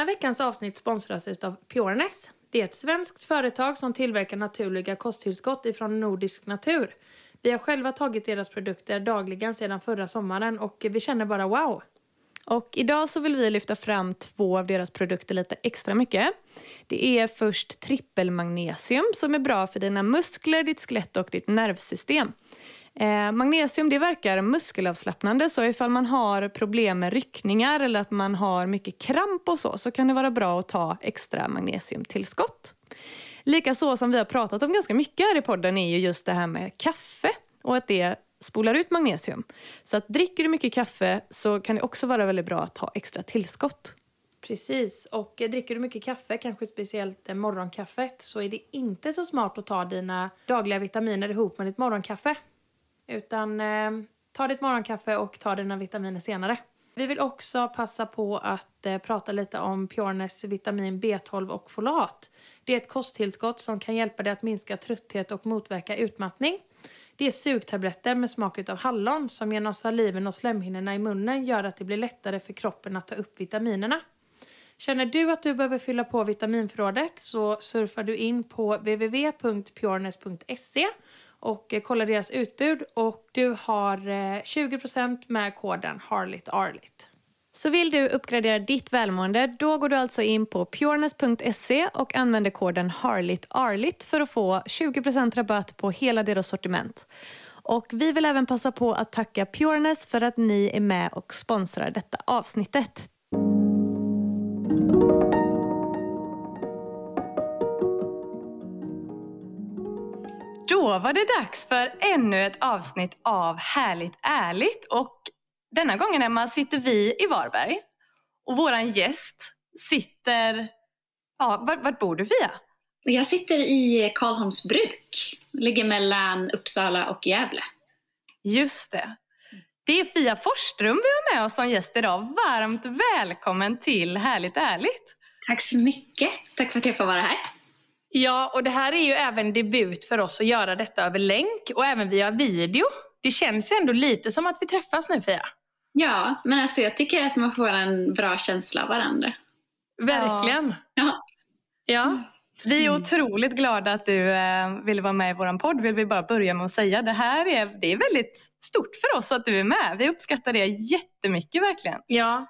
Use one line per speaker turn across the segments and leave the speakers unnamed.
Denna veckans avsnitt sponsras av Pureness. Det är ett svenskt företag som tillverkar naturliga kosttillskott ifrån nordisk natur. Vi har själva tagit deras produkter dagligen sedan förra sommaren och vi känner bara wow.
Och idag så vill vi lyfta fram två av deras produkter lite extra mycket. Det är först trippelmagnesium som är bra för dina muskler, ditt skelett och ditt nervsystem. Eh, magnesium det verkar muskelavslappnande så ifall man har problem med ryckningar eller att man har mycket kramp och så, så kan det vara bra att ta extra magnesiumtillskott. Likaså som vi har pratat om ganska mycket här i podden är ju just det här med kaffe och att det spolar ut magnesium. Så att dricker du mycket kaffe så kan det också vara väldigt bra att ta extra tillskott.
Precis, och dricker du mycket kaffe, kanske speciellt morgonkaffet, så är det inte så smart att ta dina dagliga vitaminer ihop med ditt morgonkaffe. Utan eh, ta ditt morgonkaffe och ta dina vitaminer senare. Vi vill också passa på att eh, prata lite om Pjornes vitamin B12 och folat. Det är ett kosttillskott som kan hjälpa dig att minska trötthet och motverka utmattning. Det är sugtabletter med smak av hallon som genom saliven och slemhinnorna i munnen gör att det blir lättare för kroppen att ta upp vitaminerna. Känner du att du behöver fylla på vitaminförrådet så surfar du in på www.pjornes.se och eh, kolla deras utbud och du har eh, 20% med koden HARLITARLIT.
Så vill du uppgradera ditt välmående, då går du alltså in på pureness.se och använder koden HARLITARLIT för att få 20% rabatt på hela deras sortiment. Och vi vill även passa på att tacka Pureness för att ni är med och sponsrar detta avsnittet. Då var det dags för ännu ett avsnitt av Härligt ärligt. Och denna gången Emma sitter vi i Varberg. Och våran gäst sitter... Ja, vart, vart bor du Fia?
Jag sitter i Karlholms bruk. Ligger mellan Uppsala och Gävle.
Just det. Det är Fia Forsström vi har med oss som gäst idag. Varmt välkommen till Härligt ärligt.
Tack så mycket. Tack för att jag får vara här.
Ja, och det här är ju även debut för oss att göra detta över länk och även via video. Det känns ju ändå lite som att vi träffas nu Fia.
Ja, men alltså jag tycker att man får en bra känsla av varandra.
Verkligen.
Ja.
ja.
Vi är otroligt glada att du eh, ville vara med i vår podd, vill vi bara börja med att säga. Det här är, det är väldigt stort för oss att du är med. Vi uppskattar det jättemycket verkligen.
Ja.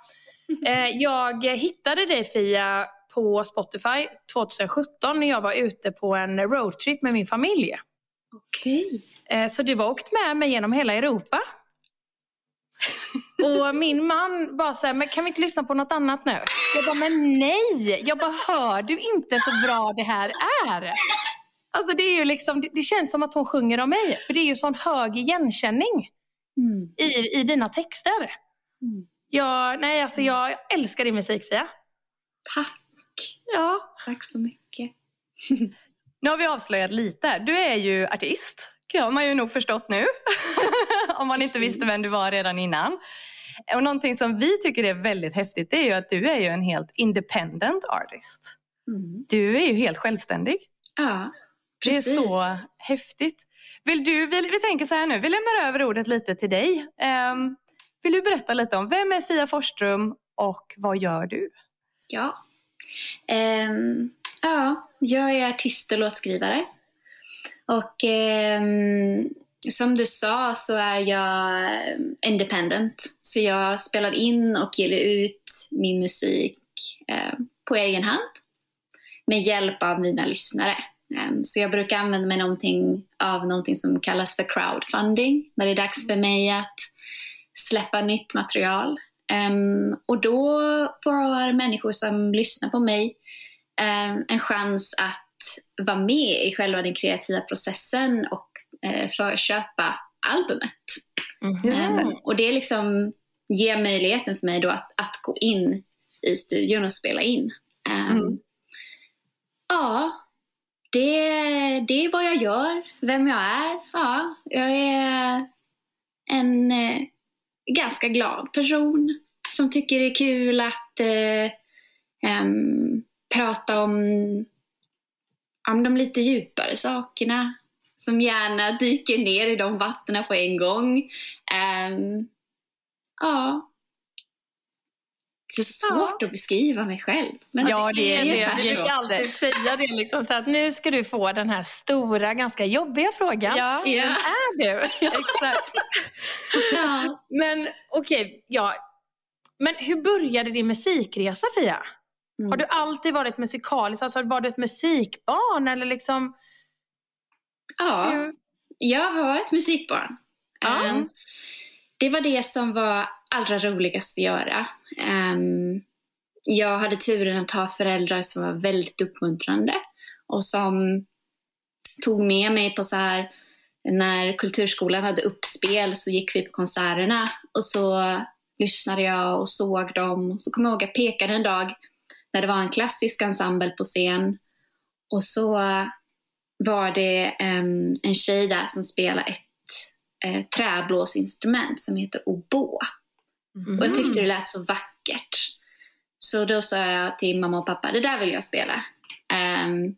Eh, jag hittade dig Fia på Spotify 2017 när jag var ute på en roadtrip med min familj.
Okej.
Okay. Så du var åkt med mig genom hela Europa. Och min man bara såhär, men kan vi inte lyssna på något annat nu? Jag bara, men nej! Jag bara, hör du inte så bra det här är? Alltså det är ju liksom, det, det känns som att hon sjunger om mig. För det är ju sån hög igenkänning mm. i, i dina texter. Mm. Jag, nej, alltså jag älskar din musik Fia.
Tack!
Ja.
Tack så mycket.
nu har vi avslöjat lite. Du är ju artist. Det har man ju nog förstått nu. Om man inte visste vem du var redan innan. Och någonting som vi tycker är väldigt häftigt är ju att du är ju en helt independent artist. Mm. Du är ju helt självständig.
Ja,
precis. Det är så häftigt. Vill du, vi, vi tänker så här nu, vi lämnar över ordet lite till dig. Um, vill du berätta lite om vem är Fia Forsström och vad gör du?
Ja, Um, ja, jag är artist och låtskrivare. Och um, som du sa så är jag independent. Så jag spelar in och ger ut min musik uh, på egen hand med hjälp av mina lyssnare. Ehm, så jag brukar använda mig någonting av någonting som kallas för crowdfunding när det är dags för mig att släppa nytt material. Um, och då får människor som lyssnar på mig um, en chans att vara med i själva den kreativa processen och eh, förköpa albumet.
Det.
Um, och det liksom ger möjligheten för mig då att, att gå in i studion och spela in. Um,
Mm.
Ja, det, det är vad jag gör, vem jag är. Ja, jag är en eh, ganska glad person som tycker det är kul att eh, um, prata om, om de lite djupare sakerna. Som gärna dyker ner i de vattnen på en gång. Um, ja. Det är så svårt att beskriva mig själv. Men
Ja, det är det.
Jag brukar alltid säga det liksom, så att nu ska du få den här stora, ganska jobbiga frågan.
Ja,
Ja.
Vem är du?
exakt.
Ja.
Men okej, ja. Men hur började din musikresa Fia?
Mm.
Har du alltid varit musikalisk? Alltså var du ett musikbarn eller liksom?
ja.
Hur?
Jag var ett musikbarn.
Ja.
Ehm, det var det som var allra roligast att göra. Um, jag hade turen att ha föräldrar som var väldigt uppmuntrande och som tog med mig på så här när kulturskolan hade uppspel så gick vi på konserterna och så lyssnade jag och såg dem. Så kommer jag ihåg att jag pekade en dag när det var en klassisk ensemble på scen och så var det um, en tjej där som spelade ett eh, träblåsinstrument som heter oboe. Och jag tyckte det lät så vackert. Så då sa jag till mamma och pappa, det där vill jag spela. Ehm,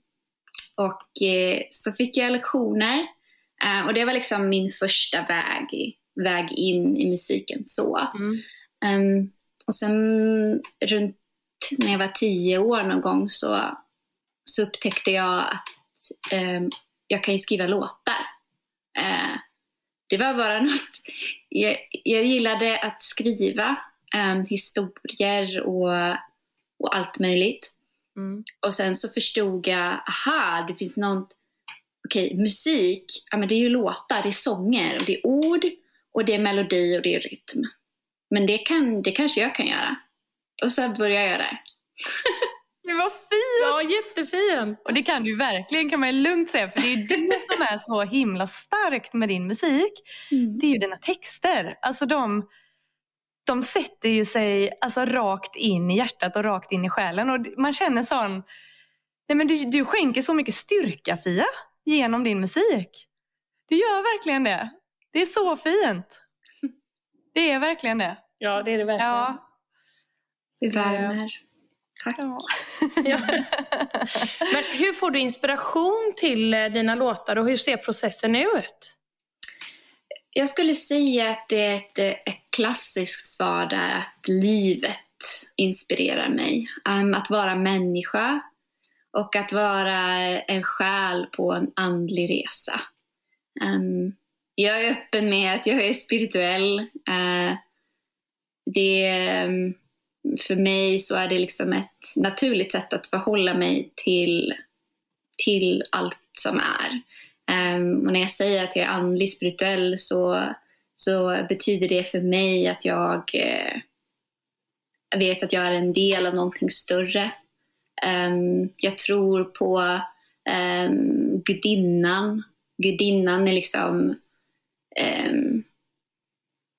och eh, så fick jag lektioner. Eh, och det var liksom min första väg, väg in i musiken så.
Mm.
Ehm, och sen runt när jag var tio år någon gång så, så upptäckte jag att ehm, jag kan ju skriva låtar. Det var bara något, jag, jag gillade att skriva ehm, historier och, och allt möjligt.
Mm.
Och sen så förstod jag, aha, det finns något, okej, musik, ja men det är ju låtar, det är sånger och det är ord och det är melodi och det är rytm. Men det, kan, det kanske jag kan göra. Och sen började jag göra det.
Det var fint!
Ja, jättefint.
Och det kan du verkligen, kan man lugnt säga, för det är ju det som är så himla starkt med din musik. Det är ju dina texter. Alltså de, de sätter ju sig alltså rakt in i hjärtat och rakt in i själen. Och man känner sån... Nej men du, du skänker så mycket styrka, Fia, genom din musik. Du gör verkligen det. Det är så fint. Det är verkligen det.
Ja, det är det verkligen.
Ja.
Det värmer.
Ja.
Ja. Men hur får du inspiration till eh, dina låtar och hur ser processen ut?
Jag skulle säga att det är ett, ett klassiskt svar där att livet inspirerar mig. Um, att vara människa och att vara en själ på en andlig resa. Um, jag är öppen med att jag är spirituell. Uh, det, um, för mig så är det liksom ett naturligt sätt att förhålla mig till, till allt som är. Um, och när jag säger att jag är andlig spirituell så, så betyder det för mig att jag eh, vet att jag är en del av någonting större. Um, jag tror på um, gudinnan. Gudinnan är liksom um,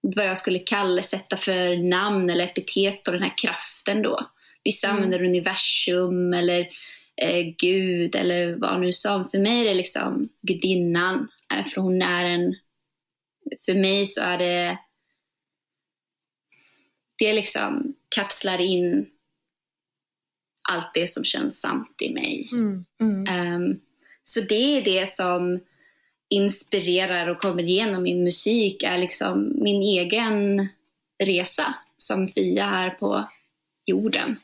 vad jag skulle kalla, sätta för namn eller epitet på den här kraften då. Vissa
Mm.
använder universum eller eh, Gud eller vad nu som. För mig är det liksom gudinnan. Eh, för hon är en... För mig så är det... Det liksom kapslar in allt det som känns sant i mig.
Mm. Mm.
Ehm, så det är det som inspirerar och kommer igenom min musik är liksom min egen resa som Fia här på jorden.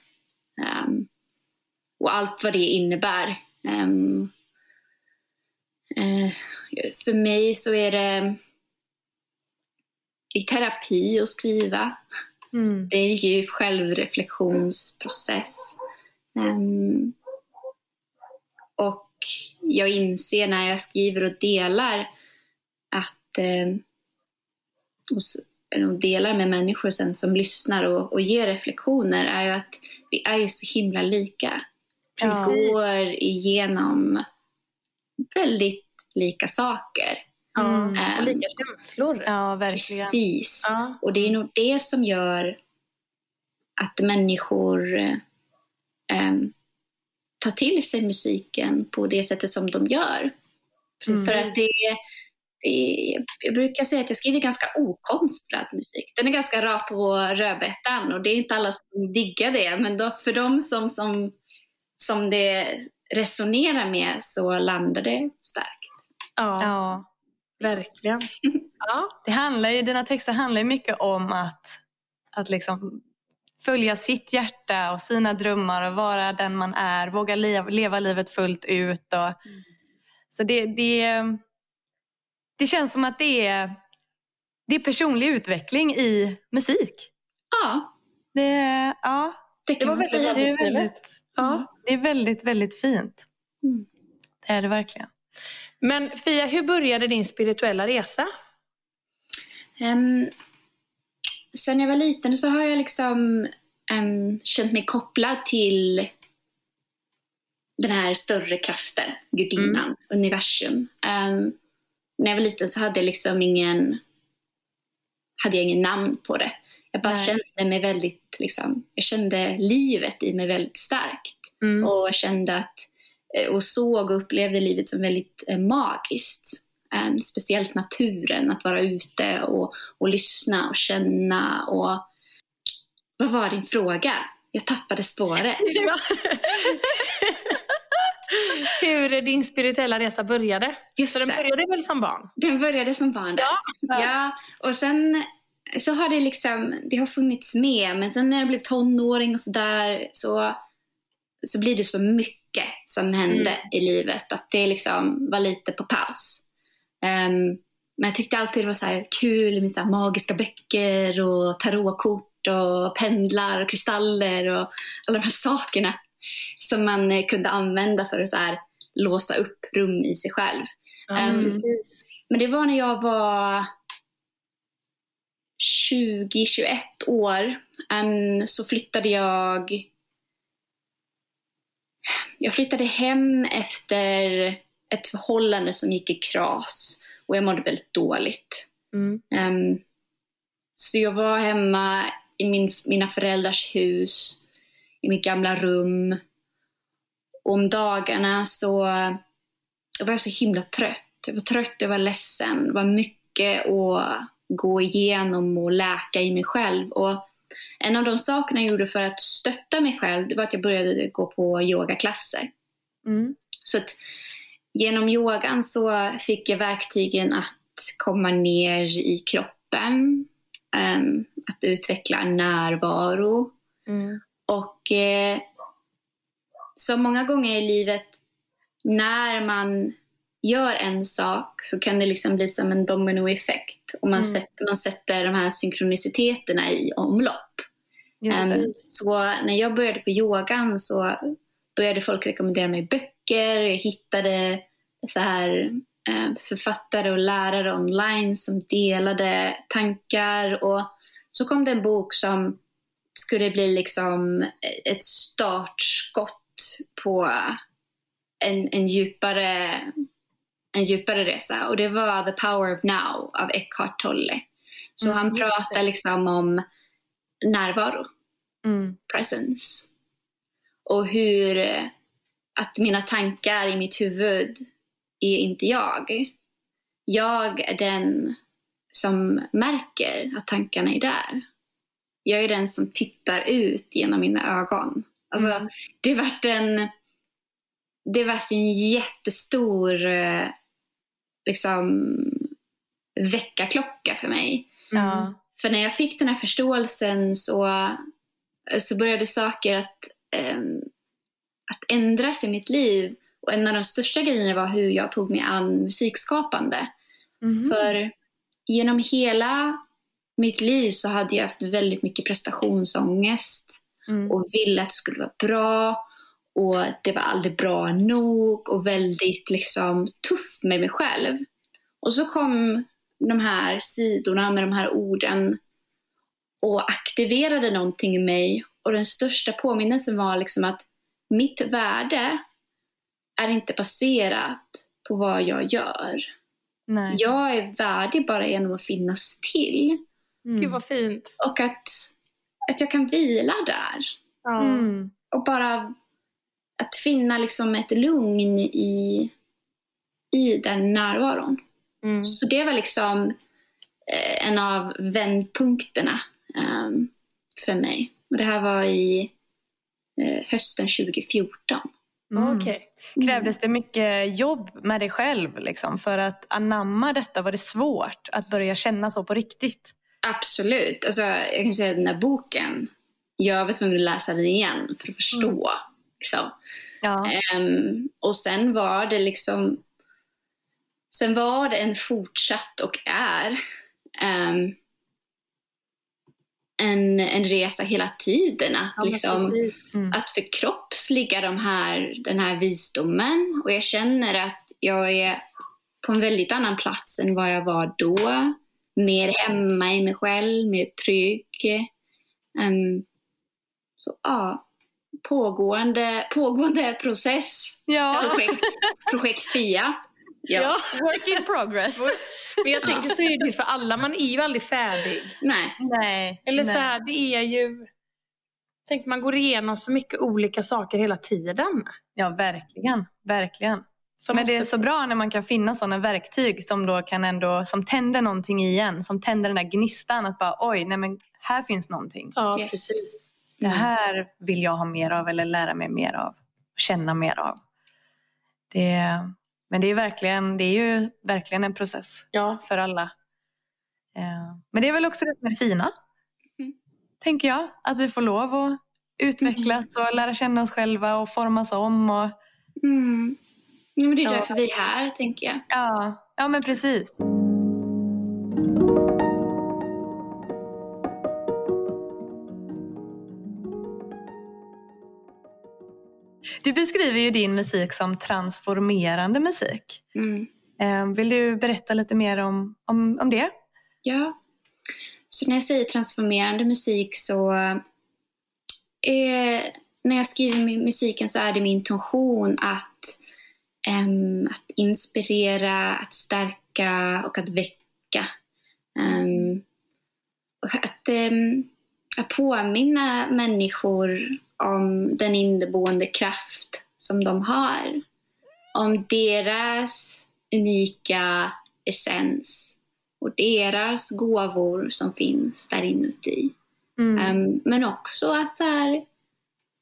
Ehm, och allt vad det innebär. Ehm, eh, för mig så är det i terapi att skriva.
Mm.
Det är en djup självreflektionsprocess. Ehm, och jag inser när jag skriver och delar att eh, och, och delar med människor sen som lyssnar och, och ger reflektioner är ju att vi är ju så himla lika.
Ja.
går igenom väldigt lika saker.
Mm.
och lika känslor.
Ja, verkligen.
Precis.
Ja.
Och det är nog det som gör att människor eh, tar till sig musiken på det sättet som de gör.
Mm.
För att det, det, jag brukar säga att jag skriver ganska okonstlad musik. Den är ganska rak på rödbetan och det är inte alla som diggar det. Men då, för de som, som, som det resonerar med så landar det starkt.
Ja,
Ja.
verkligen. Ja.
Det handlar ju, dina texter handlar ju mycket om att, att liksom följa sitt hjärta och sina drömmar och vara den man är. Våga leva, leva livet fullt ut. Och, Så det, det, det känns som att det är, det är personlig utveckling i musik.
Ja,
Det, ja,
det kan
var
man
väldigt
säga.
det, är väldigt,
Ja.
det är väldigt, väldigt fint.
Mm.
Det är det verkligen.
Men Fia, hur började din spirituella resa?
Um, sen jag var liten så har jag liksom em, känt mig kopplad till den här större kraften, gudinnan, universum. Em, när jag var liten så hade jag liksom ingen, hade jag ingen namn på det. Jag bara
Nej.
kände mig väldigt, liksom, jag kände livet i mig väldigt starkt.
Mm.
Och kände att, eh, och såg och upplevde livet som väldigt eh, magiskt. Eh, Speciellt naturen, att vara ute och, och lyssna och känna. Och... Vad var din fråga? Jag tappade spåret.
hur din spirituella resa började?
Just
Så den började väl som barn?
Den började som barn där.
Ja.
Ja, och sen så har det liksom, det har funnits med, men sen när jag blev tonåring och sådär så, så blir det så mycket som hände i livet att det liksom var lite på paus. Ehm, men jag tyckte alltid det var så kul med så magiska böcker och tarotkort och pendlar och kristaller och alla de här sakerna som man eh, kunde använda för att så här låsa upp rum i sig själv.
Mm.
Men det var när jag var 20-21 år. Em, så flyttade jag... Jag flyttade hem efter ett förhållande som gick i kras och jag mådde väldigt dåligt.
Mm.
Em, så jag var hemma i min, mina föräldrars hus, i mitt gamla rum. Och om dagarna så jag var jag så himla trött. Jag var trött, jag var ledsen. Det var mycket att gå igenom och läka i mig själv. Och en av de sakerna jag gjorde för att stötta mig själv, det var att jag började gå på yogaklasser.
Mm.
Så att genom yogan så fick jag verktygen att komma ner i kroppen, ehm, att utveckla närvaro.
Mm.
Och eh, så många gånger i livet när man gör en sak så kan det liksom bli som en dominoeffekt. Och man,
Mm.
sätter, man sätter de här synkroniciteterna i omlopp. Ehm, så när jag började på yogan så började folk rekommendera mig böcker. Jag hittade så här eh, författare och lärare online som delade tankar. Och så kom det en bok som skulle bli liksom ett startskott på en, en, djupare, en djupare resa. Och det var The Power of Now av Eckhart Tolle. Så
Mm,
han pratar liksom om närvaro,
Mm.
presence. Och hur att mina tankar i mitt huvud är inte jag. Jag är den som märker att tankarna är där. Jag är den som tittar ut genom mina ögon. Alltså,
Mm.
det vart en, det vart en jättestor eh, liksom, väckarklocka för mig.
Ja.
För när jag fick den här förståelsen så, så började saker att, ehm, att ändras i mitt liv. Och en av de största grejerna var hur jag tog mig an musikskapande.
Mhm.
För genom hela mitt liv så hade jag haft väldigt mycket prestationsångest
Mm.
och ville att det skulle vara bra. Och det var aldrig bra nog och väldigt liksom tuff med mig själv. Och så kom de här sidorna med de här orden och aktiverade någonting i mig. Och den största påminnelsen var liksom att mitt värde är inte baserat på vad jag gör.
Nej.
Jag är värdig bara genom att finnas till.
Mm.
Gud vad fint.
Och att, att jag kan vila där.
Mm.
Och bara att finna liksom ett lugn i, i den närvaron.
Mm.
Så det var liksom eh, en av vändpunkterna ehm, för mig. Och det här var i hösten 2014.
Mm.
Okej.
Krävdes det mycket jobb med dig själv liksom, för att anamma detta? Var det svårt att börja känna så på riktigt?
Absolut. Alltså, jag kan säga att den här boken, jag var tvungen att läsa den igen för att förstå. Liksom.
Ja.
Ehm, och sen var det liksom Sen var det en fortsatt och är ehm, en, en resa hela tiden. Att,
Ja,
liksom.
Mm.
att förkroppsliga de här, den här visdomen. Och jag känner att jag är på en väldigt annan plats än vad jag var då. Mer hemma i mig själv, mer trygg. Ehm, så ja, pågående, pågående process.
ja.
Projekt, projekt FIA. Ja.
Ja.
Work in progress.
Men jag tänker så är det för alla, man är ju aldrig färdig.
Nej.
Nej.
Eller så här, det är ju... Tänk man går igenom så mycket olika saker hela tiden.
Ja, verkligen. Verkligen.
Som
Men det är så bra när man kan finna sådana verktyg som då kan ändå, som tänder någonting igen. Som tänder den där gnistan att bara oj, nej men här finns någonting.
Ja,
Yes.
precis.
Det här vill jag ha mer av eller lära mig mer av. Känna mer av. Det, men det är, verkligen, det är ju verkligen en process
Ja.
för alla. Eh, Men det är väl också det som är fina.
Mm.
Tänker jag. Att vi får lov att utvecklas och lära känna oss själva och formas om. Och,
Mm. Ja, men det är
Ja.
därför vi är här, tänker jag.
ja, ja, men precis. Du beskriver ju din musik som transformerande musik.
Mm.
Eh, Vill du berätta lite mer om, om, om det?
Ja. Så när jag säger transformerande musik så... Eh, när jag skriver mu- musiken så är det min intention att, ehm, att inspirera, att stärka och att väcka. Ehm, och att, ehm, att påminna människor om den inneboende kraft som de har. Om deras unika essens och deras gåvor som finns där inuti.
Mm.
Ehm, men också att här,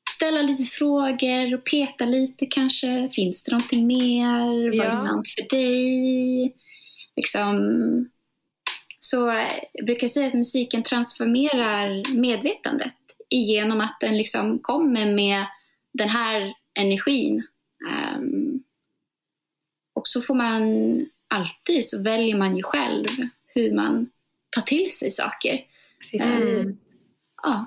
ställa lite frågor och peta lite kanske. Finns det någonting mer? Vad
Ja.
är sant för dig? Liksom, så eh, jag brukar säga att musiken transformerar medvetandet genom att den liksom kommer med den här energin. Ehm, och så får man alltid, så väljer man ju själv hur man tar till sig saker.
Precis.
Mm.
Ja,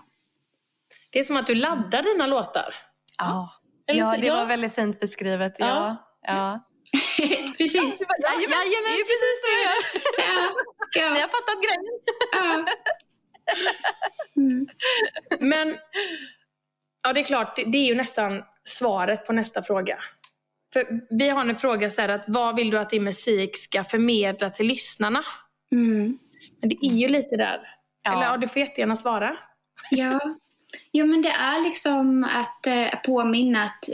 Det är som att du laddar dina låtar.
Ja,
Eller
ja det
ja.
var väldigt fint beskrivet. Ja.
Ja.
Ja.
precis.
Jajamän, det är ju precis det vi gör.
Ja, ja,
Ni har fattat grejen.
ja. Mm.
Men ja, det är klart, det, det är ju nästan svaret på nästa fråga. För vi har en fråga så här att vad vill du att din musik ska förmedla till lyssnarna?
Mm.
Men det är ju lite där.
Ja.
Eller ja, du får jättegärna svara.
Ja. ja, men det är liksom att eh, påminna att,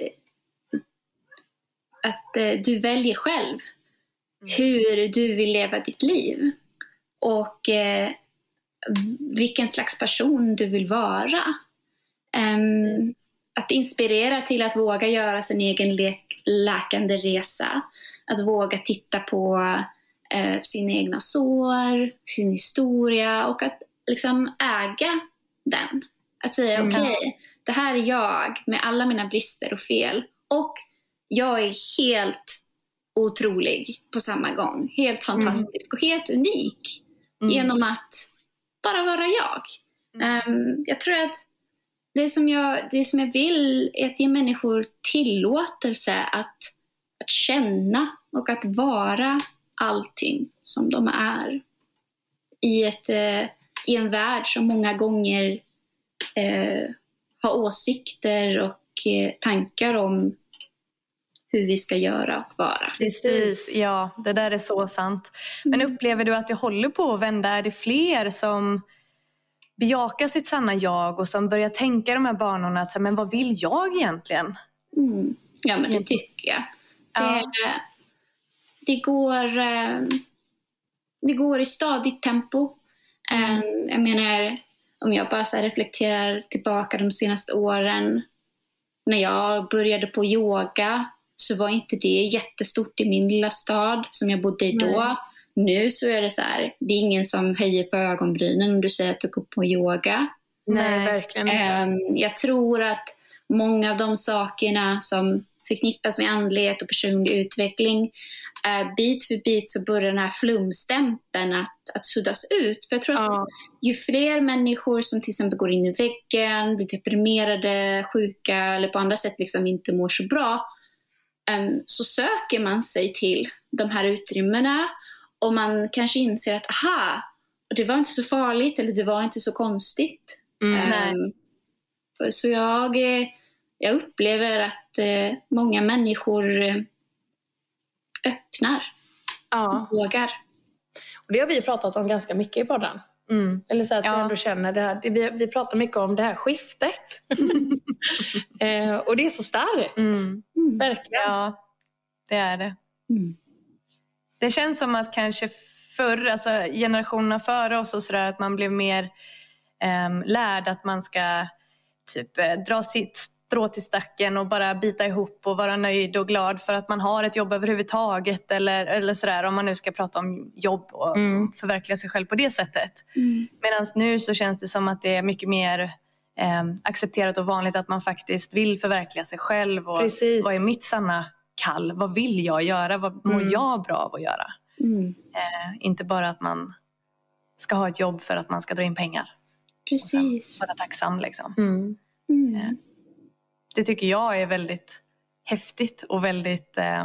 att eh, du väljer själv hur du vill leva ditt liv. Och eh, vilken slags person du vill vara. Ehm, att inspirera till att våga göra sin egen läkande resa. Att våga titta på eh, sina egna sår, sin historia och att liksom äga den. Att säga
Mm.
okej, det här är jag med alla mina brister och fel. Och jag är helt otrolig på samma gång. Helt fantastisk och helt unik.
Mm.
Genom att bara vara jag. Ehm, jag tror att det som jag, det som jag vill är att ge människor tillåtelse att, att känna och att vara allting som de är. I, ett, eh, i en värld som många gånger eh, har åsikter och eh, tankar om hur vi ska göra och vara.
Precis, ja det där är så sant. Men upplever du att det håller på att vända? Är det fler som bejakar sitt sanna jag och som börjar tänka de här banorna, att, men vad vill jag egentligen?
Mm. Ja, men det tycker jag.
Ja.
Det, det, går, eh, det går i stadigt tempo. Eh, Jag menar, om jag bara reflekterar tillbaka de senaste åren. När jag började på yoga så var inte det jättestort i min lilla stad som jag bodde i då. Nu så är det så här, det är ingen som höjer på ögonbrynen om du säger att du går på yoga.
Nej,
Nej.
verkligen inte.
Ehm, Jag tror att många av de sakerna som förknippas med andlighet och personlig utveckling, bit för bit så börjar den här flumstämpeln att, att suddas ut. För jag tror att
Ja.
ju fler människor som till exempel går in i väggen, blir deprimerade, sjuka eller på andra sätt liksom inte mår så bra, så söker man sig till de här utrymmena och man kanske inser att aha, det var inte så farligt eller det var inte så konstigt.
Mm.
Så jag, eh, jag upplever att eh, många människor eh, öppnar,
Ja.
vågar.
Och det har vi pratat om ganska mycket i podden.
Mm.
Eller så att vi
Ja.
ändå känner det här. Vi, vi pratar mycket om det här skiftet. eh, och det är så starkt.
Mm.
Mm.
Verkligen.
Ja, det är det.
Mm.
Det känns som att kanske förr, alltså generationerna före oss och sådär, att man blev mer um, lärd att man ska typ eh, dra sitt strå till stacken och bara bita ihop och vara nöjd och glad för att man har ett jobb överhuvudtaget eller, eller sådär om man nu ska prata om jobb och
Mm.
förverkliga sig själv på det sättet.
Mm.
Medan nu så känns det som att det är mycket mer eh, accepterat och vanligt att man faktiskt vill förverkliga sig själv. Och
Precis.
Vad är mitt sanna kall? Vad vill jag göra? Vad mår
Mm.
jag bra av att göra?
Mm.
Eh, inte bara att man ska ha ett jobb för att man ska dra in pengar.
Precis.
Vara tacksam liksom.
Mm.
Det tycker jag är väldigt häftigt och väldigt eh,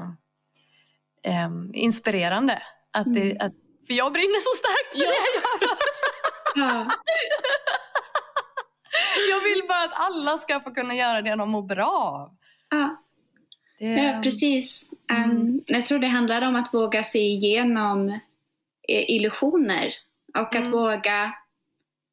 eh, inspirerande. Att det,
Mm.
att, för jag brinner så starkt för det jag gör.
Ja.
Jag vill bara att alla ska få kunna göra det de mår bra av.
Ja.
Det,
Ja, precis.
Mm.
Um, jag tror det handlar om att våga se igenom eh, illusioner och att
Mm.
våga,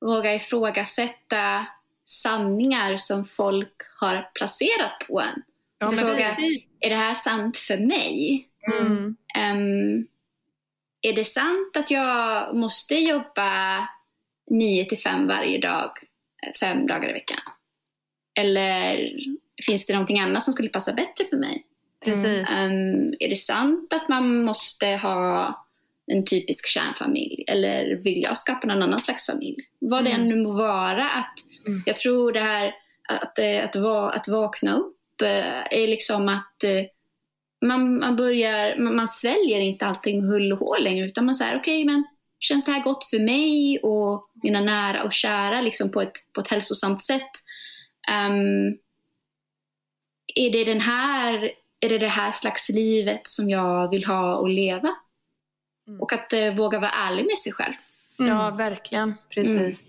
våga ifrågasätta sanningar som folk har placerat på en.
Ja, men
Fråga,
precis.
är det här sant för mig?
Mm.
Ehm, är det sant att jag måste jobba 9 till 5 varje dag, eh, fem dagar i veckan? Eller finns det någonting annat som skulle passa bättre för mig?
Precis.
Ehm, är det sant att man måste ha en typisk kärnfamilj? Eller vill jag skapa någon annan slags familj? Vad det
Mm.
än nu må vara. Att,
Mm.
Jag tror det här att, eh, att, va, att vakna upp eh, är liksom att eh, man, man börjar, man, man sväljer inte allting med hull och hår längre utan man säger okej men känns det här gott för mig och mina nära och kära liksom på, ett, på ett hälsosamt sätt? Ehm, är det den här är det det här slags livet som jag vill ha och leva?
Mm.
Och att eh, våga vara ärlig med sig själv.
Mm.
Ja, verkligen.
Precis.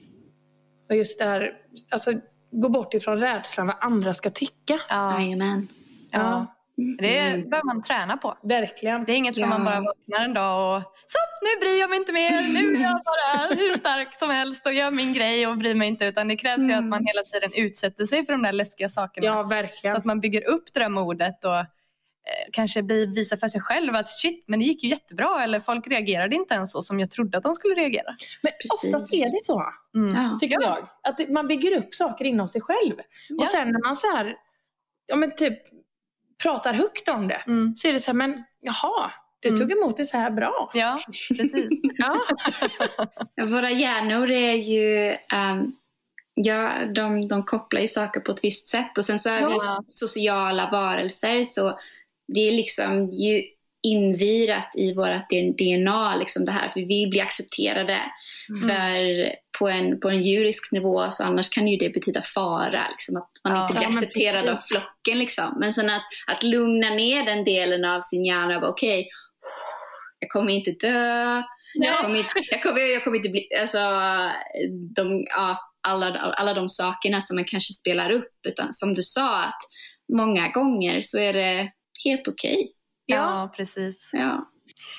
Och just det här, alltså gå bort ifrån rädslan vad andra ska tycka.
Ja.
Jajamän.
Ja. Det
Mm.
behöver man träna på.
Verkligen.
Det är inget som
Ja.
man bara vaknar en dag och så, nu bryr jag mig inte mer. Nu är jag bara hur stark som helst och gör min grej och bryr mig inte. Utan det krävs ju
Mm.
att man hela tiden utsätter sig för de där läskiga sakerna.
Ja,
Så
verkligen.
att man bygger upp det där modet och kanske bevisar för sig själv att shit, men det gick ju jättebra. Eller folk reagerade inte ens så som jag trodde att de skulle reagera.
Men
Precis.
oftast är det så,
Mm.
Ja.
tycker jag. Att man bygger upp saker inom sig själv.
Ja.
Och sen när man så här, ja men typ pratar högt om det,
Mm.
så är det så här, men jaha, du
Mm.
tog emot det så här bra.
Ja, precis.
Ja.
Våra hjärnor är ju, ehm, ja, de, de kopplar ju saker på ett visst sätt och sen så är vi
Ja.
sociala varelser så det är liksom ju invirat i vårt DNA liksom det här, för vi vill bli accepterade.
Mm.
För på en, på en djurisk nivå så annars kan ju det betyda fara, liksom, att man
Ja.
inte blir
Ja, men
accepterad av
precis.
flocken. Liksom. Men sen att, att lugna ner den delen av sin hjärna okej, jag kommer inte dö, jag kommer inte, jag kommer, jag kommer inte bli, alltså, de, ja, alla, alla de sakerna som man kanske spelar upp. Utan som du sa, att många gånger så är det helt okej. Okay.
Ja. ja, precis.
Ja.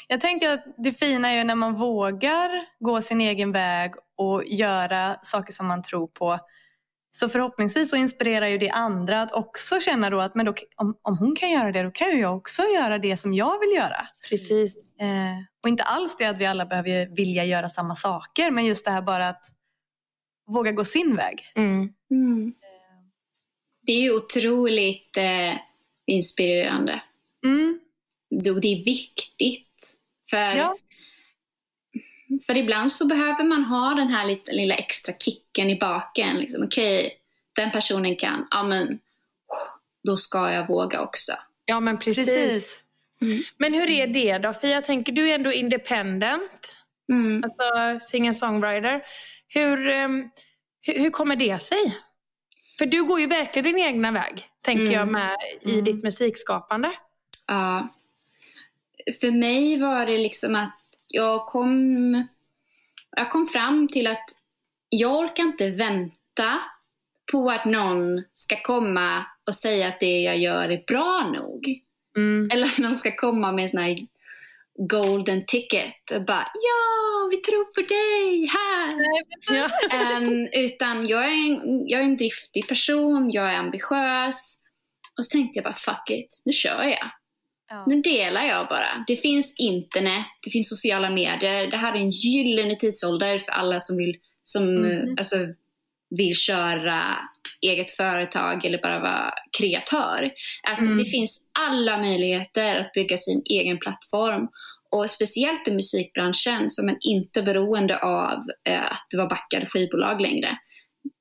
Jag tänker att det fina är ju när man vågar gå sin egen väg och göra saker som man tror på. Så förhoppningsvis så inspirerar ju det andra att också känna då att men då, om, om hon kan göra det, då kan ju jag också göra det som jag vill göra.
Precis.
Eh, och inte alls det att vi alla behöver vilja göra samma saker, men just det här bara att våga gå sin väg.
Mm. Mm. Det är ju otroligt eh, inspirerande.
Mm.
Det, det är viktigt. För, ja. för ibland så behöver man ha den här lilla, lilla extra kicken i baken. Liksom, Okej, okay, den personen kan, ja men då ska jag våga också.
Ja men precis. precis. Mm. Men hur är det då? För jag tänker, du är ändå independent.
Mm.
Alltså singer-songwriter. Hur, um, hur, hur, kommer det sig? För du går ju verkligen din egna väg, tänker mm. jag, med i mm. ditt musikskapande.
Ja. För mig var det liksom att jag kom, jag kom fram till att jag orkar inte vänta på att någon ska komma och säga att det jag gör är bra nog.
Mm.
Eller att någon ska komma med en sån här golden ticket och bara ja, vi tror på dig här. um, utan jag är, en, jag är en driftig person, jag är ambitiös. Och så tänkte jag bara fuck it, nu kör jag. Ja. Nu delar jag bara. Det finns internet, det finns sociala medier. Det här är en gyllene tidsålder för alla som vill, som, mm. alltså, vill köra eget företag eller bara vara kreatör. Att mm. det finns alla möjligheter att bygga sin egen plattform. Och speciellt i musikbranschen som är inte beroende av eh, att du var backad skivbolag längre.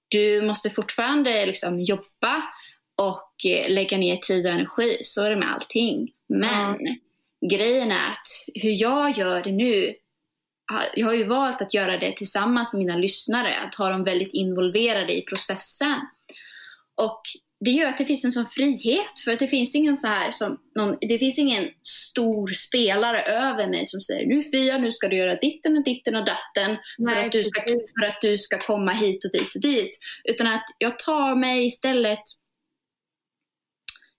Du måste fortfarande liksom jobba och eh, lägga ner tid och energi. Så är det med allting. Men mm. grejen är att hur jag gör det nu, jag har ju valt att göra det tillsammans med mina lyssnare, att ha dem väldigt involverade i processen. Och det gör att det finns en sån frihet, för att det finns ingen så här som någon, det finns ingen stor spelare över mig som säger nu Fia, nu ska du göra ditten och ditten och datten för, Nej, att du ska, för att du ska komma hit och dit och dit. Utan att jag tar mig istället,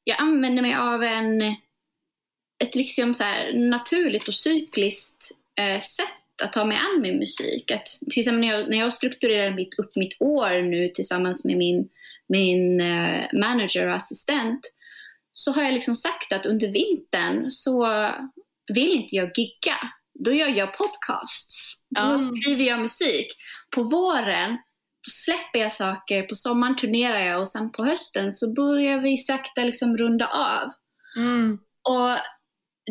jag använder mig av en ett liksom så naturligt och cykliskt eh, sätt att ta mig an min musik. Att, till exempel när jag, när jag strukturerar mitt, upp mitt år nu tillsammans med min, min eh, manager och assistent så har jag liksom sagt att under vintern så vill inte jag gigga. Då gör jag podcasts. Då mm. skriver jag musik. På våren då släpper jag saker, på sommaren turnerar jag och sen på hösten så börjar vi sakta liksom runda av.
Mm.
Och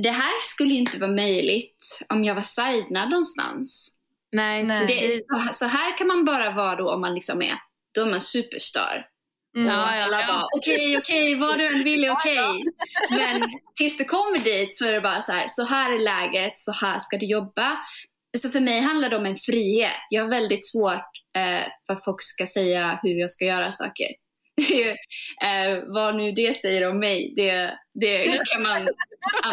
det här skulle inte vara möjligt om jag var signad någonstans.
Nej, Nej.
Det, så, så, här kan man bara vara då om man liksom är, då är man superstar.
Mm. Ja,
alla ja. bara okej, okej, vad du än vill är okej. Okay. Men tills du kommer dit så är det bara så här, så här är läget, så här ska du jobba. Så för mig handlar det om en frihet. Jag har väldigt svårt eh, för att folk ska säga hur jag ska göra saker. eh, vad nu det säger om mig, det, det kan man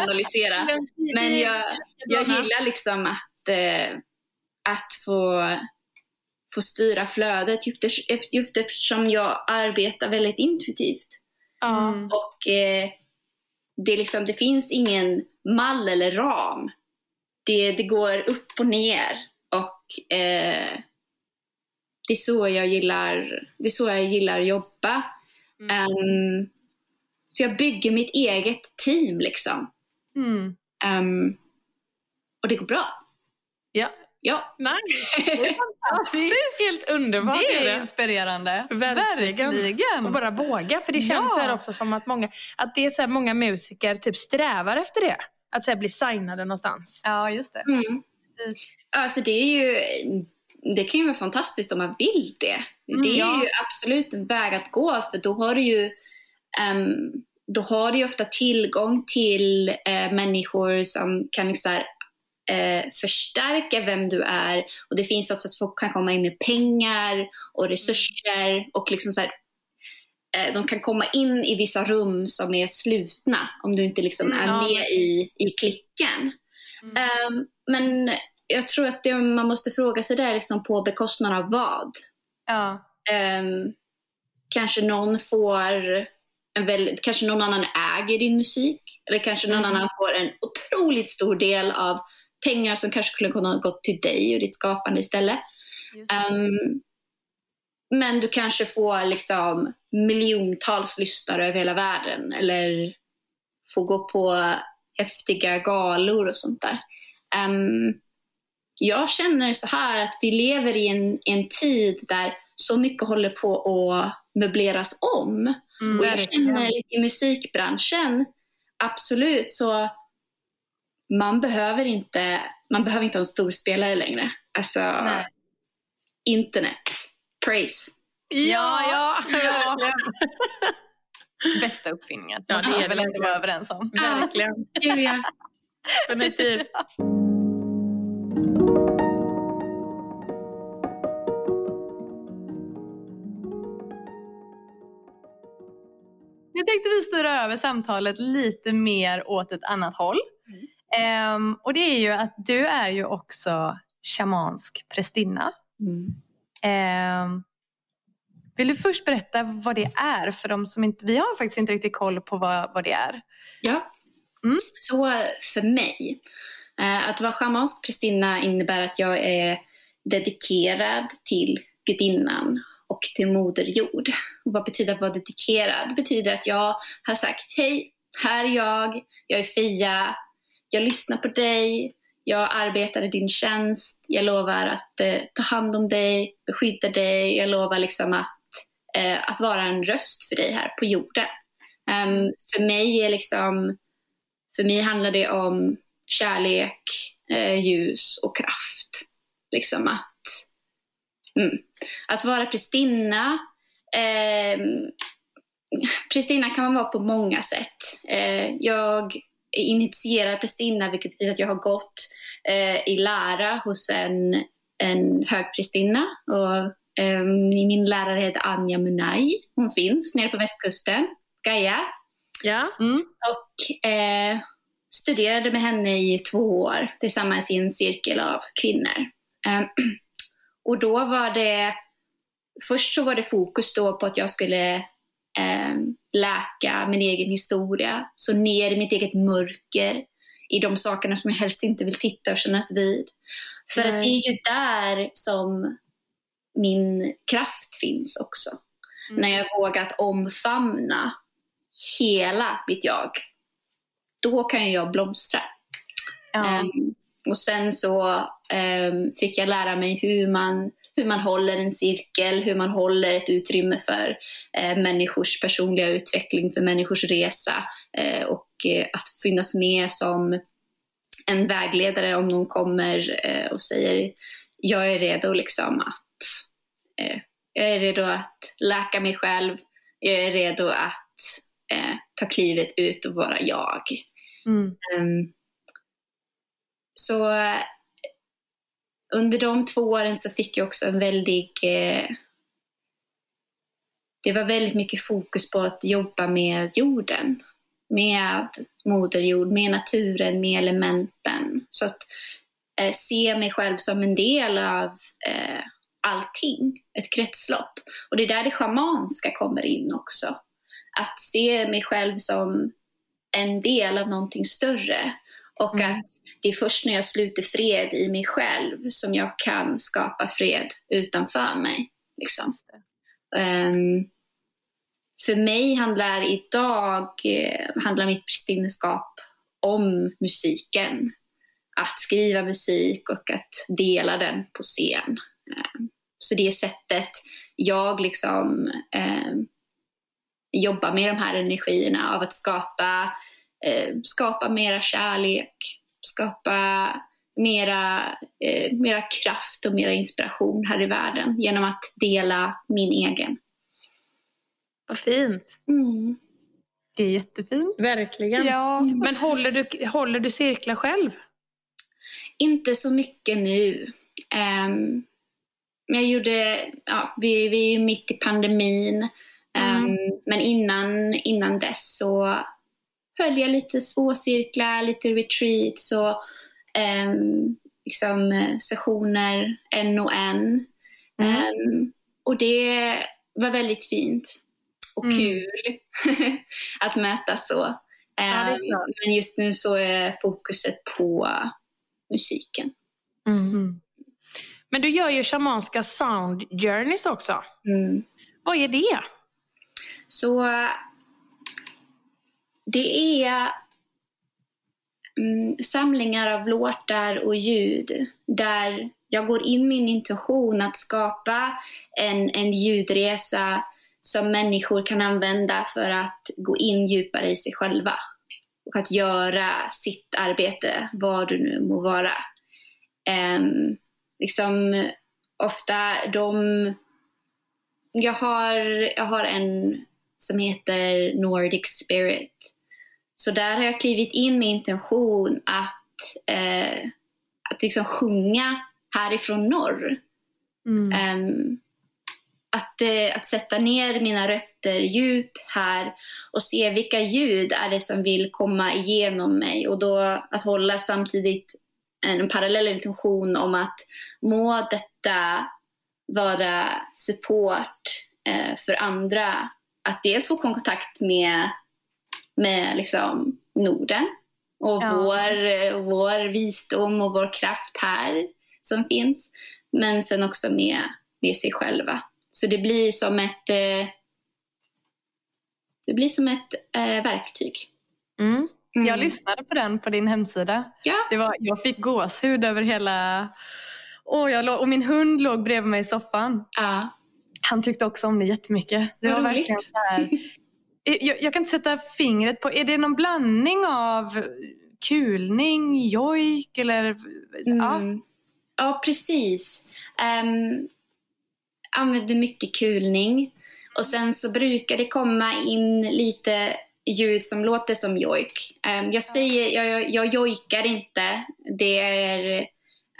analysera. Men jag, jag gillar liksom att, eh, att få, få styra flödet just, just eftersom jag arbetar väldigt intuitivt.
Mm.
Och eh, det, liksom, det finns ingen mall eller ram. Det, det går upp och ner. Och eh, det är så jag gillar, det är så jag gillar att jobba. Mm. Um, så jag bygger mitt eget team liksom.
Mm.
Um, och det går bra.
Ja.
Ja.
Nice. Det är fantastiskt. Helt underbart.
Det är inspirerande.
Verkligen. Verkligen. Och bara våga. För det känns ja. här också som att många, att det är så många musiker typ strävar efter det. Att så bli signade någonstans.
Ja, just det.
Mm.
Precis.
Alltså det är ju det kan ju vara fantastiskt om man vill det. Mm, det är ja. ju absolut en väg att gå för då har du ju um, då har du ofta tillgång till uh, människor som kan liksom, uh, förstärka vem du är och det finns ofta att folk kan komma in med pengar och resurser och liksom så här, uh, de kan komma in i vissa rum som är slutna om du inte liksom mm, är med i, i klicken. Mm. Um, men jag tror att det man måste fråga sig det är liksom på bekostnad av vad.
Ja.
Um, kanske någon får en väldigt, kanske någon annan äger din musik. Eller kanske någon
Mm.
annan får en otroligt stor del av pengar som kanske skulle kunna ha gått till dig och ditt skapande istället. Um, men du kanske får liksom miljontals lyssnare över hela världen eller får gå på häftiga galor och sånt där. Um, jag känner så här att vi lever i en, en tid där så mycket håller på att möbleras om.
Mm,
Och jag
verkligen.
känner i musikbranschen, absolut, så man behöver inte, man behöver inte ha en stor spelare längre. Alltså,
Nej.
internet, praise.
Ja, ja,
ja. Bästa uppfinningen.
Ja,
måste
det är
vi väl ändå vara överens om.
verkligen.
Ja.
Definitivt.
Nu tänkte vi styra över samtalet lite mer åt ett annat håll. Ehm, och det är ju att du är ju också shamansk prästinna.
Mm.
Ehm, vill du först berätta vad det är för de som inte, vi har faktiskt inte riktigt koll på vad, vad det är.
Ja.
Mm.
Så för mig, eh, att vara schamansk prästinna innebär att jag är dedikerad till gudinnan och till Moder Jord. Och vad betyder att vara dedikerad? Det betyder att jag har sagt hej, här är jag, jag är Fia, jag lyssnar på dig, jag arbetar i din tjänst, jag lovar att eh, ta hand om dig, beskydda dig, jag lovar liksom att, eh, att vara en röst för dig här på jorden. Um, för mig är liksom, för mig handlar det om kärlek, eh, ljus och kraft. Liksom att, mm, att vara prästinna, eh, prästinna kan man vara på många sätt. Eh, jag initierad prästinna vilket betyder att jag har gått eh, i lära hos en, en högprästinna. Och, eh, min lärare heter Anja Munay. Hon finns nere på västkusten, Gaia.
Ja.
Mm.
Och eh, studerade med henne i två år tillsammans i en cirkel av kvinnor. Eh, och då var det, först så var det fokus då på att jag skulle eh, läka min egen historia, så ner i mitt eget mörker, i de sakerna som jag helst inte vill titta och kännas vid. För att det
Nej.
är ju där som min kraft finns också.
Mm.
När jag vågat omfamna hela mitt jag, då kan jag blomstra.
Ja.
Ehm, och sen så ehm, fick jag lära mig hur man, hur man håller en cirkel, hur man håller ett utrymme för eh, människors personliga utveckling, för människors resa eh, och eh, att finnas med som en vägledare om någon kommer eh, och säger jag är redo liksom att eh, jag är redo att läka mig själv, jag är redo att eh, ta klivet ut och vara jag.
Mm.
Ehm, så under de två åren så fick jag också en väldig... Eh, det var väldigt mycket fokus på att jobba med jorden. Med moderjord, med naturen, med elementen. Så att eh, se mig själv som en del av eh, allting, ett kretslopp. Och det är där det schamanska kommer in också. Att se mig själv som en del av någonting större. Och
Mm.
att det är först när jag sluter fred i mig själv som jag kan skapa fred utanför mig. Liksom. Ehm, för mig handlar idag eh, handlar mitt prästinneskap om musiken. Att skriva musik och att dela den på scen. Ehm, så det är sättet jag liksom ehm, jobbar med de här energierna av att skapa, eh, skapa mera kärlek, skapa mera, eh, mera kraft och mera inspiration här i världen genom att dela min egen.
Vad fint.
Mm.
Det är jättefint.
Verkligen.
Ja.
Men håller du, håller du cirklar själv?
Inte så mycket nu. Ehm, men jag gjorde, ja, vi, vi är ju mitt i pandemin. Ehm, Men innan, innan dess så höll jag lite småcirklar, lite retreats och ehm, liksom, eh, sessioner en och en.
Mm.
Ehm, och det var väldigt fint och
Mm.
kul att mötas så.
det är
Ehm, men just nu så är fokuset på musiken.
Mm.
Men du gör ju shamanska sound journeys också.
Mm.
Vad är det?
Så det är mm, samlingar av låtar och ljud där jag går in min intuition att skapa en, en ljudresa som människor kan använda för att gå in djupare i sig själva och att göra sitt arbete, vad det nu må vara. Um, liksom, ofta de... Jag har, jag har en som heter Nordic Spirit. Så där har jag klivit in med intention att, eh, att liksom sjunga härifrån norr.
Mm.
Ehm, att, eh, att sätta ner mina rötter djup här och se vilka ljud är det som vill komma igenom mig och då att hålla samtidigt en parallell intention om att må detta vara support eh, för andra. Att dels få kontakt med, med liksom Norden och
Ja.
vår, vår visdom och vår kraft här som finns. Men sen också med, med sig själva. Så det blir som ett, eh, det blir som ett eh, verktyg.
Mm.
Jag lyssnade på den på din hemsida.
Ja.
Det var, jag fick gåshud över hela... Åh, jag låg, och min hund låg bredvid mig i soffan.
Ja.
Han tyckte också om det jättemycket. Det
Vad
var
roligt.
verkligen så här, jag, jag kan inte sätta fingret på, är det någon blandning av kulning, jojk eller... Ja.
Mm. Ja, precis. Um, använder mycket kulning. Och sen så brukar det komma in lite ljud som låter som jojk. Ehm, jag säger, jag, jag, jag jojkar inte. Det är,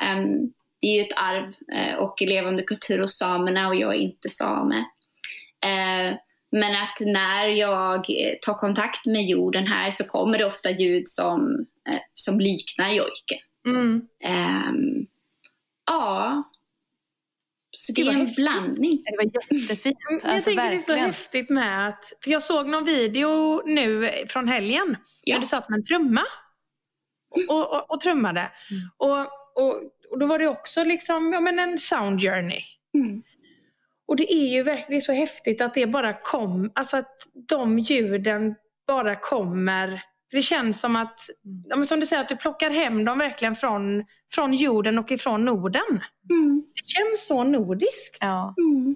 ehm, det är ju ett arv eh, och levande kultur hos samerna och jag är inte same. Eh, men att när jag eh, tar kontakt med jorden här så kommer det ofta ljud som, eh, som liknar jojken.
Mm.
Ehm, ja. Så det
Det
är en
häftigt.
blandning.
Det var jättefint.
Men jag
Alltså,
tänker det är så
verkligen.
häftigt med att, för jag såg någon video nu från helgen
Ja.
där du satt med en trumma och, och, och trummade. Och, och, och då var det också liksom, ja, men en sound journey.
Mm.
Och det är ju verkligen så häftigt att det bara kom, alltså att de ljuden bara kommer. Det känns som att, ja, men som du säger, att du plockar hem dem verkligen från, från jorden och ifrån Norden.
Mm.
Det känns så nordiskt.
Ja.
Mm.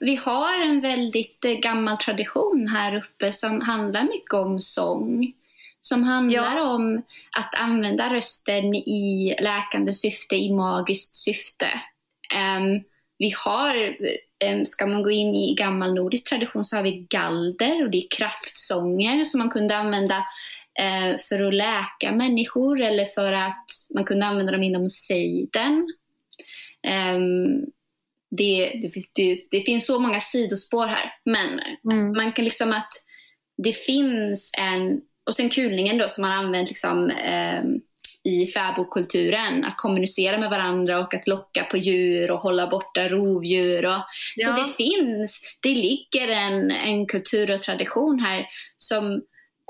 Vi har en väldigt eh, gammal tradition här uppe som handlar mycket om sång. Som handlar om att använda rösten i läkande syfte, i magiskt syfte. Ehm, vi har, um, ska man gå in i gammal nordisk tradition så har vi galder och det är kraftsånger som man kunde använda eh, för att läka människor eller för att man kunde använda dem inom sejden. Ehm, det, det, det, det finns så många sidospår här. Men
Mm.
man kan liksom att det finns en, och sen kulningen då som man använt liksom, ehm, i fäbodkulturen, att kommunicera med varandra och att locka på djur och hålla borta rovdjur. Och, Så
Ja.
det finns, det ligger en, en kultur och tradition här som,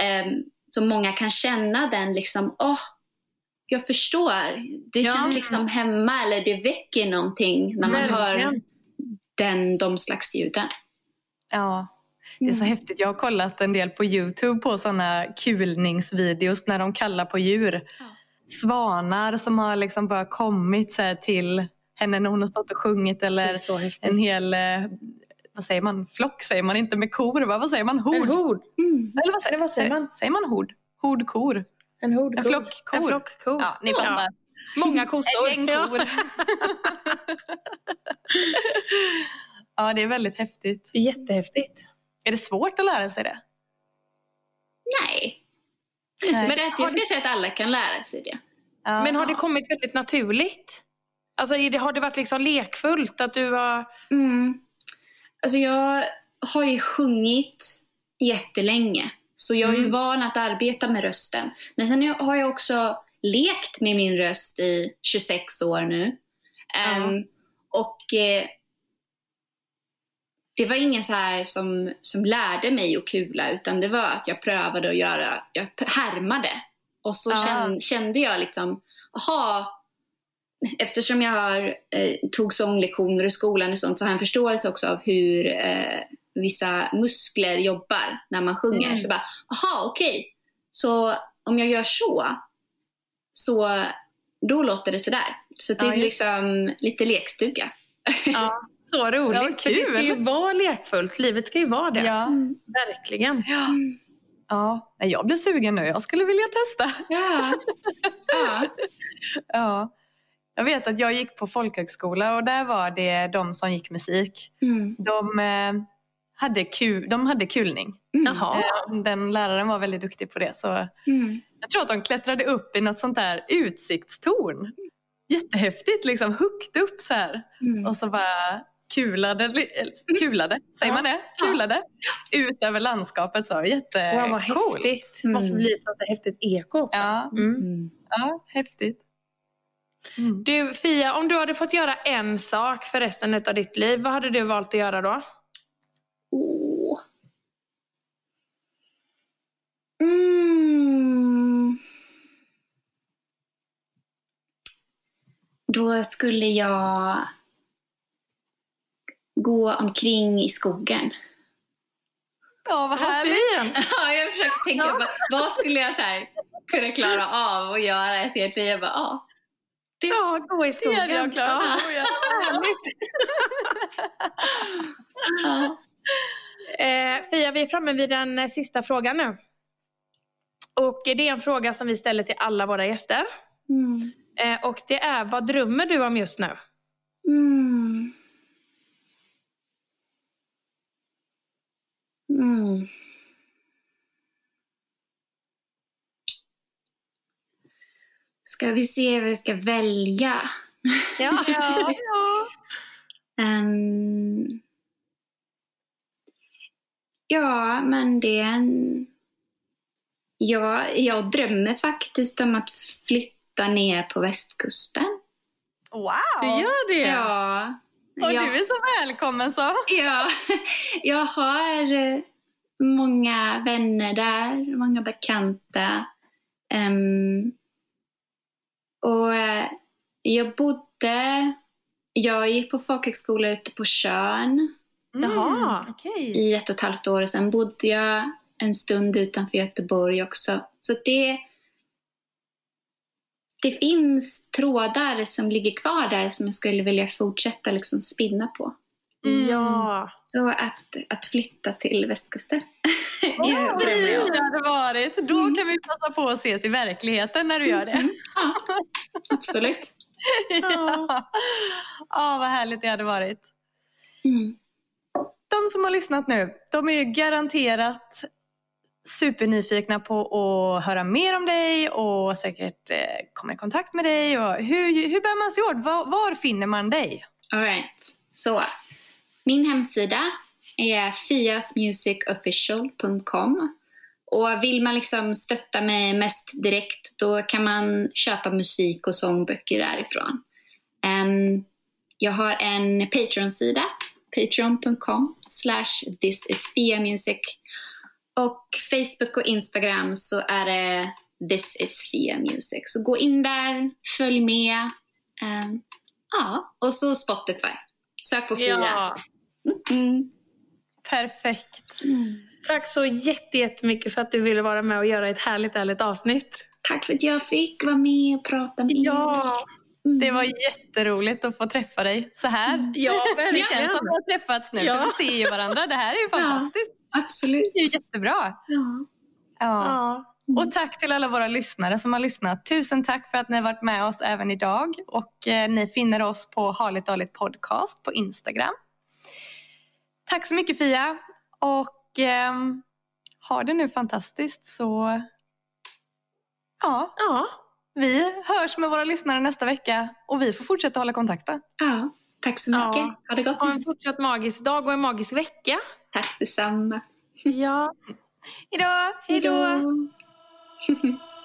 ehm, som många kan känna den liksom, åh, jag förstår. Det
Ja.
känns liksom hemma eller det väcker någonting när man hör den, de slags ljuden.
ja. Det är så
Mm.
häftigt. Jag har kollat en del på Youtube på sådana kulningsvideos när de kallar på djur. Svanar som har liksom bara kommit så till henne när hon har stått och sjungit eller en hel, eh, vad säger man, flock säger man inte med kor, va? vad säger man, hord?
En hord.
Mm.
Eller vad säger,
Eller vad säger man?
Säger man hord? Hordkor?
En hord.
En flock kor.
En.
Ja, ni fattar.
Många kossor.
En gäng kor. ja, det är väldigt häftigt.
Det är jättehäftigt.
Är det svårt att lära sig det?
Nej. Jag
Nej.
skulle, säga,
Men
att,
har
jag skulle säga att alla kan lära sig det.
Ja.
Men har det kommit väldigt naturligt? Alltså har det varit liksom lekfullt att du har...
Mm. Alltså jag har ju sjungit jättelänge. Så jag är ju
Mm.
van att arbeta med rösten. Men sen har jag också lekt med min röst i 26 år nu. Ehm, och eh, det var ingen så här som, som lärde mig att kula utan det var att jag prövade att göra, jag härmade. Och så kände, kände jag liksom, aha, eftersom jag har, eh, tog sånglektioner i skolan och sånt så har jag en förståelse också av hur eh, vissa muskler jobbar när man sjunger.
Mm.
Så bara, aha okej, så om jag gör så, så då låter det sådär. Så det
Ja,
är liksom lite lekstuga.
Ja, så roligt.
Ja,
för det ska ju vara lekfullt. Livet ska ju vara det.
Ja.
Verkligen.
Ja. ja. Jag blir sugen nu. Jag skulle vilja testa.
Ja. ja.
Ja. Jag vet att jag gick på folkhögskola och där var det de som gick musik.
Mm.
De, eh, hade, kul, de hade kulning.
Mm.
Eh, Den läraren var väldigt duktig på det. Så
Mm.
jag tror att de klättrade upp i något sånt där utsiktstorn. Jättehäftigt, liksom högt upp så här.
Mm.
Och så bara kulade, eller kulade säger man det? Kulade ut över landskapet så.
Wow, vad
Jättecoolt.
häftigt.
Mm.
måste bli ett häftigt eko också.
Ja,
Mm.
Mm.
ja, häftigt. Mm.
Du Fia, om du hade fått göra en sak för resten av ditt liv, vad hade du valt att göra då?
Åh. Mm. Då skulle jag gå omkring i skogen.
Ja, vad härligt.
Ja, jag försökte tänka,
Ja.
vad, vad skulle jag så här, kunna klara av att göra ett helt liv? Jag bara, ja.
Ja, gå i
Det
skogen.
hade jag klarat
Ja.
ja.
Eh, Fia, vi är framme vid den eh, sista frågan nu. Och det är en fråga som vi ställer till alla våra gäster.
Mm.
Eh, och det är, vad drömmer du om just nu?
Mm. Ska vi se vad vi ska välja?
Ja.
Ja.
Ehm, ja, men det är en... Ja, jag drömmer faktiskt om att flytta ner på västkusten.
Wow!
Du gör det?
Ja.
Och
ja.
du är så välkommen så.
Ja, jag har eh, många vänner där, många bekanta. Ehm, och eh, jag bodde, jag gick på folkhögskola ute på Tjörn
Jaha.
Mm, Okej.
i ett och ett halvt år och sen bodde jag en stund utanför Göteborg också. Så det, det finns trådar som ligger kvar där som jag skulle vilja fortsätta liksom spinna på.
Mm.
Ja.
Så att, att flytta till västkusten.
Vad
Ja,
det hade varit. Då kan vi passa på att ses i verkligheten när du gör det.
Ja, absolut.
Ja, ja vad härligt det hade varit.
Mm.
De som har lyssnat nu, de är ju garanterat supernyfikna på att höra mer om dig och säkert eh, komma i kontakt med dig. Och hur, hur bär man sig åt? Var, var finner man dig?
All right. Så, min hemsida är fiasmusicofficial.com och vill man liksom stötta mig mest direkt då kan man köpa musik och sångböcker därifrån. Ehm, jag har en Patreon-sida, patreon.com slash thisisfiamusic och Facebook och Instagram så är det This is Fia Music. Så gå in där, följ med. Ehm, ja, och så Spotify. Sök på Fia.
ja.
Mm.
Perfekt.
Tack så jätte- jättemycket för att du ville vara med och göra ett härligt, härligt avsnitt.
Tack för att jag fick vara med och prata med er.
Ja,
Mm.
Det var jätteroligt att få träffa dig så här.
ja
Det känns som att vi har träffats nu,
Ja.
för vi ser ju varandra. Det här är ju fantastiskt.
Absolut.
Det är jättebra.
Ja.
Ja.
Ja.
Och tack till alla våra lyssnare som har lyssnat. Tusen tack för att ni har varit med oss även idag. Och eh, ni finner oss på Harligt Dåligt Podcast på Instagram. Tack så mycket Fia. Och ehm, ha det nu fantastiskt så ja,
ja.
vi hörs med våra lyssnare nästa vecka och vi får fortsätta hålla kontakten.
ja. Tack så mycket.
Ja.
Ha det gott.
Ha en fortsatt magisk dag och en magisk vecka.
Tack detsamma.
Ja.
Hejdå!
Hej då!
Hejdå.